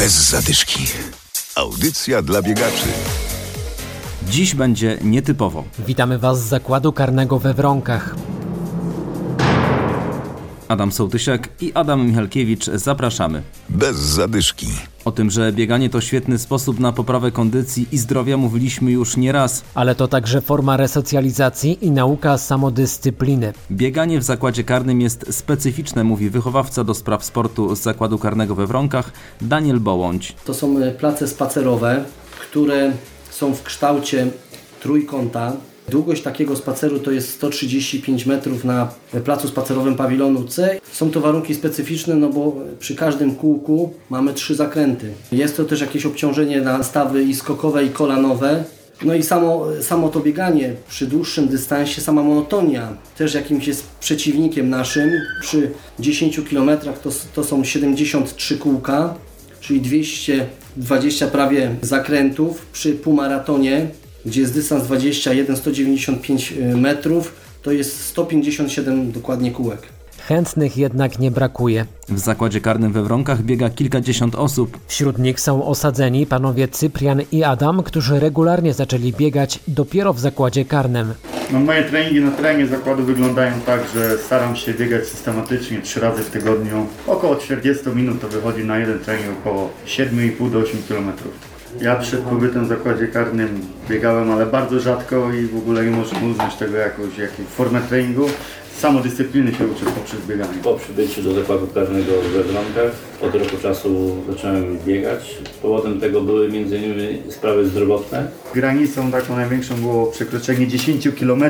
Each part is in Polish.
Bez zadyszki. Audycja dla biegaczy. Dziś będzie nietypowo. Witamy Was z zakładu karnego we Wronkach. Adam Sołtysiak i Adam Michalkiewicz zapraszamy. Bez zadyszki. O tym, że bieganie to świetny sposób na poprawę kondycji i zdrowia mówiliśmy już nieraz. Ale to także forma resocjalizacji i nauka samodyscypliny. Bieganie w zakładzie karnym jest specyficzne, mówi wychowawca do spraw sportu z zakładu karnego we Wronkach Daniel Bołądź. To są e, place spacerowe, które są w kształcie trójkąta. Długość takiego spaceru to jest 135 metrów na placu spacerowym pawilonu C. Są to warunki specyficzne, no bo przy każdym kółku mamy trzy zakręty. Jest to też jakieś obciążenie na stawy i skokowe i kolanowe. No i samo, samo to bieganie przy dłuższym dystansie, sama monotonia też jakimś jest przeciwnikiem naszym. Przy 10 km to, to są 73 kółka, czyli 220 prawie zakrętów. Przy półmaratonie gdzie jest dystans 21 195 metrów, to jest 157 dokładnie kółek. Chętnych jednak nie brakuje. W zakładzie karnym we Wronkach biega kilkadziesiąt osób. Wśród nich są osadzeni panowie Cyprian i Adam, którzy regularnie zaczęli biegać dopiero w zakładzie karnym. No, moje treningi na terenie zakładu wyglądają tak, że staram się biegać systematycznie trzy razy w tygodniu. Około 40 minut to wychodzi na jeden trening około 7,5 do 8 km. Ja przed pobytem w zakładzie karnym biegałem, ale bardzo rzadko i w ogóle nie można uznać tego jakąś, jakąś formę treningu. Samodyscypliny się uczę poprzez bieganie. Po przybyciu do zakładu karnego we Wronkach od roku czasu zacząłem biegać. Powodem tego były m.in. sprawy zdrowotne. Granicą taką największą było przekroczenie 10 km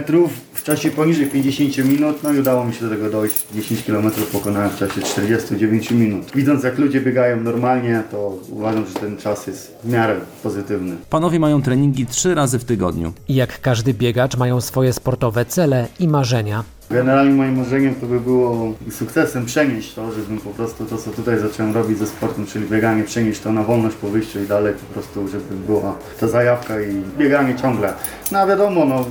w czasie poniżej 50 minut, no i udało mi się do tego dojść. 10 km pokonałem w czasie 49 minut. Widząc jak ludzie biegają normalnie, to uważam, że ten czas jest w miarę pozytywny. Panowie mają treningi trzy razy w tygodniu. Jak każdy biegacz mają swoje sportowe cele i marzenia. Generalnie moim marzeniem to by było sukcesem przenieść to, żebym po prostu to, co tutaj zacząłem robić ze sportem, czyli bieganie, przenieść to na wolność po wyjściu i dalej po prostu, żeby była ta zajawka i bieganie ciągle. No a wiadomo, no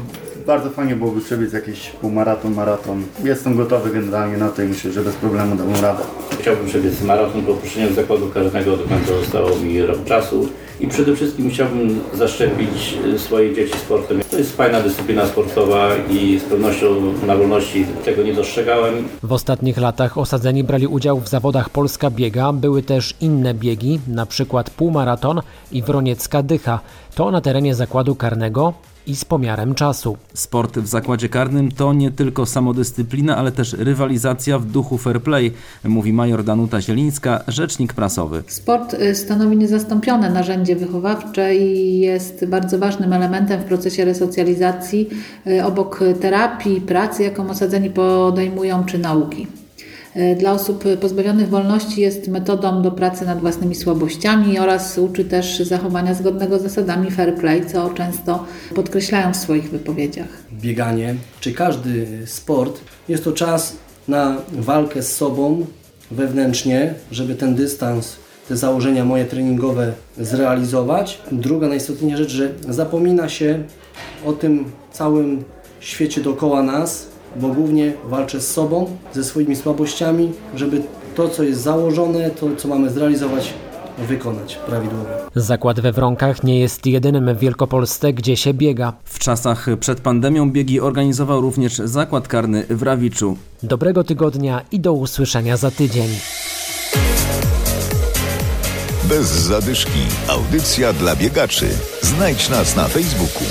bardzo fajnie byłoby przebiec jakiś półmaraton, maraton. Jestem gotowy generalnie na to i myślę, że bez problemu dam radę. Chciałbym przebiec maraton po opuszczeniu zakładu karnego, do końca zostało mi rok czasu. I przede wszystkim chciałbym zaszczepić swoje dzieci sportem. To jest fajna dyscyplina sportowa i z pewnością na wolności tego nie dostrzegałem. W ostatnich latach osadzeni brali udział w zawodach Polska Biega. Były też inne biegi, na przykład półmaraton i Wroniecka Dycha. To na terenie zakładu karnego i z pomiarem czasu. Sport w zakładzie karnym to nie tylko samodyscyplina, ale też rywalizacja w duchu fair play, mówi major Danuta Zielińska, rzecznik prasowy. Sport y, stanowi niezastąpione narzędzie wychowawcze i jest bardzo ważnym elementem w procesie resocjalizacji y, obok terapii, pracy, jaką osadzeni podejmują, czy nauki. Dla osób pozbawionych wolności jest metodą do pracy nad własnymi słabościami oraz uczy też zachowania zgodnego z zasadami fair play, co często podkreślają w swoich wypowiedziach. Bieganie, czy każdy sport, jest to czas na walkę z sobą wewnętrznie, żeby ten dystans, te założenia moje treningowe zrealizować. Druga najistotniejsza rzecz, że zapomina się o tym całym świecie dookoła nas, bo głównie walczę z sobą, ze swoimi słabościami, żeby to, co jest założone, to, co mamy zrealizować, wykonać prawidłowo. Zakład we Wronkach nie jest jedynym w Wielkopolsce, gdzie się biega. W czasach przed pandemią biegi organizował również zakład karny w Rawiczu. Dobrego tygodnia i do usłyszenia za tydzień. Bez zadyszki. Audycja dla biegaczy. Znajdź nas na Facebooku.